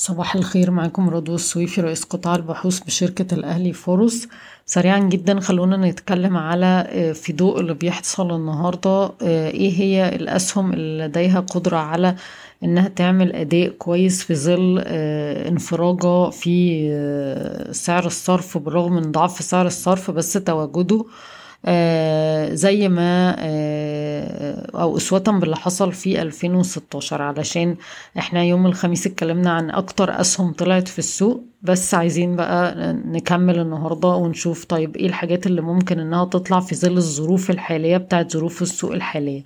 صباح الخير معاكم رضوى السويفي رئيس قطاع البحوث بشركة الأهلي فاروس. سريعا جدا خلونا نتكلم على في ضوء اللي بيحصل النهاردة. إيه هي الأسهم اللي لديها قدرة على إنها تعمل أداء كويس في ظل انفراجة في سعر الصرف بالرغم من ضعف سعر الصرف بس تواجده زي ما أو أسوة باللي حصل في 2016 علشان إحنا يوم الخميس اتكلمنا عن أكتر أسهم طلعت في السوق. بس عايزين بقى نكمل النهاردة ونشوف طيب إيه الحاجات اللي ممكن انها تطلع في ظل الظروف الحالية بتاعت ظروف السوق الحالية.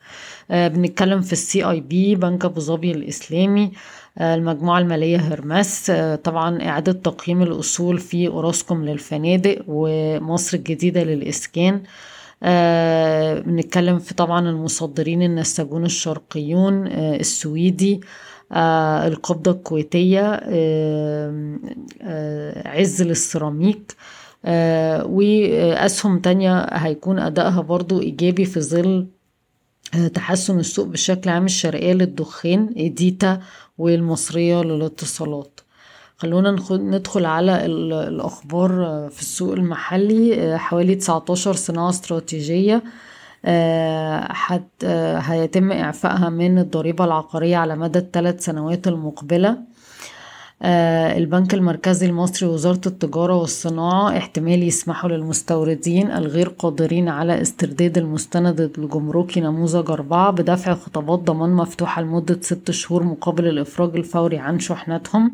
بنتكلم في ال CIB بنك ابو ظبي الإسلامي المجموعة المالية هرمس طبعا إعادة تقييم الأصول في أوراسكوم للفنادق ومصر الجديدة للإسكان. بنتكلم في طبعا المصدرين النساجون الشرقيون السويدي القبضة الكويتية عز للسيراميك وأسهم تانية هيكون أدائها برضو إيجابي في ظل تحسن السوق بشكل عام الشرقية للدخان إديتا والمصرية للاتصالات. خلونا ندخل على الأخبار في السوق المحلي. حوالي 19 صناعة استراتيجية حت هيتم إعفائها من الضريبة العقارية على مدى الثلاث سنوات المقبلة. البنك المركزي المصري ووزارة التجارة والصناعة احتمال يسمحوا للمستوردين الغير قادرين على استرداد المستند الجمركي نموذج أربعة بدفع خطابات ضمان مفتوحة لمدة ست شهور مقابل الإفراج الفوري عن شحناتهم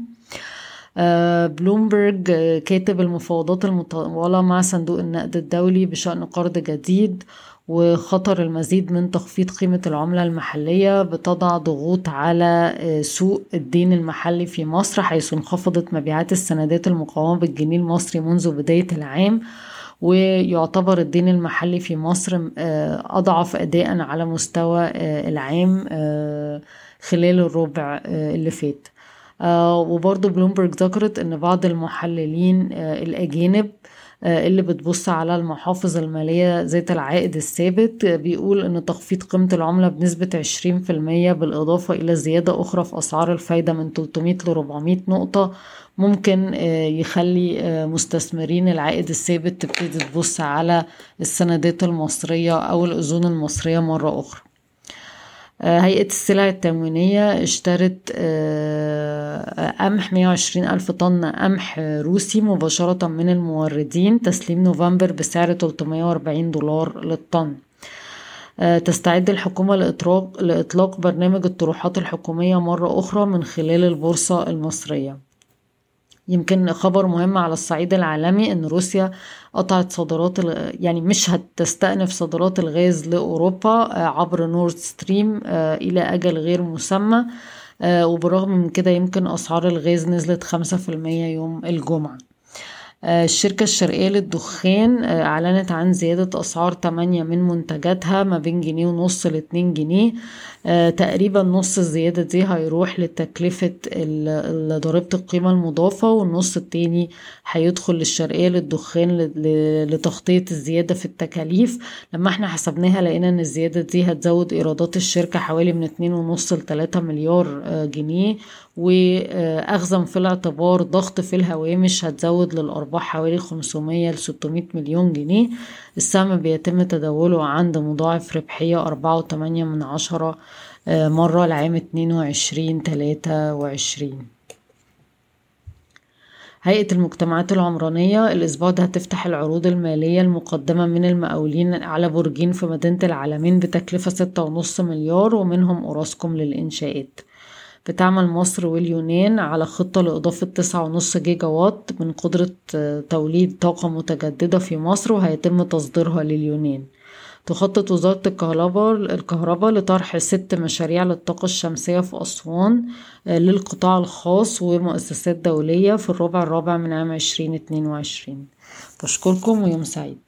بلومبرج كاتب المفاوضات المطولة مع صندوق النقد الدولي بشأن قرض جديد. وخطر المزيد من تخفيض قيمة العملة المحلية بتضع ضغوط على سوق الدين المحلي في مصر حيث انخفضت مبيعات السندات المقاومة بالجنيه المصري منذ بداية العام ويعتبر الدين المحلي في مصر أضعف أداء على مستوى العام خلال الربع اللي فات. وبرضه بلومبرج ذكرت إن بعض المحللين الأجانب اللي بتبص على المحافظ المالية ذات العائد الثابت بيقول إن تخفيض قيمة العملة بنسبة عشرين في المية بالإضافة إلى زيادة أخرى في أسعار الفايدة من 300 ل 400 نقطة ممكن يخلي مستثمرين العائد الثابت تبتدي تبص على السندات المصرية أو الأذون المصرية مرة أخرى. هيئة السلع التموينية اشترت قمح 120 ألف طن قمح روسي مباشرة من الموردين تسليم نوفمبر بسعر 340 دولار للطن. تستعد الحكومة لإطلاق, لإطلاق برنامج الطروحات الحكومية مرة أخرى من خلال البورصة المصرية. يمكن خبر مهم على الصعيد العالمي إن روسيا قطعت صادرات يعني مش هتستأنف صادرات الغاز لأوروبا عبر نورد ستريم إلى أجل غير مسمى وبرغم من كده يمكن أسعار الغاز نزلت خمسة في المية يوم الجمعة. الشركة الشرقية للدخان أعلنت عن زيادة أسعار تمانية من منتجاتها ما بين جنيه ونص لاتنين جنيه. تقريبا نص الزيادة دي هيروح لتكلفة ضريبة القيمة المضافة والنص التاني هيدخل للشرقية للدخان لتغطية الزيادة في التكاليف. لما إحنا حسبناها لقينا إن الزيادة دي هتزود إيرادات الشركة حوالي من اتنين ونص لتلاتة مليار جنيه. واخذا في الاعتبار ضغط في الهوامش هتزود للارباح حوالي 500 ل 600 مليون جنيه. السهم بيتم تداوله عند مضاعف ربحية أربعة وتمانية من عشرة مرة لعام اتنين وعشرين تلاتة وعشرين. هيئة المجتمعات العمرانية الأسبوع ده هتفتح العروض المالية المقدمة من المقاولين على برجين في مدينة العالمين بتكلفة ستة ونص مليار ومنهم أوراسكوم للإنشاءات. بتعمل مصر واليونان على خطة لإضافة تسعة ونص جيجا وات من قدرة توليد طاقة متجددة في مصر وهيتم تصديرها لليونان. تخطط وزارة الكهرباء الكهرباء لطرح ست مشاريع للطاقة الشمسية في أسوان للقطاع الخاص ومؤسسات دولية في الربع الرابع من عام عشرين اتنين وعشرين. بشكركم ويوم سعيد.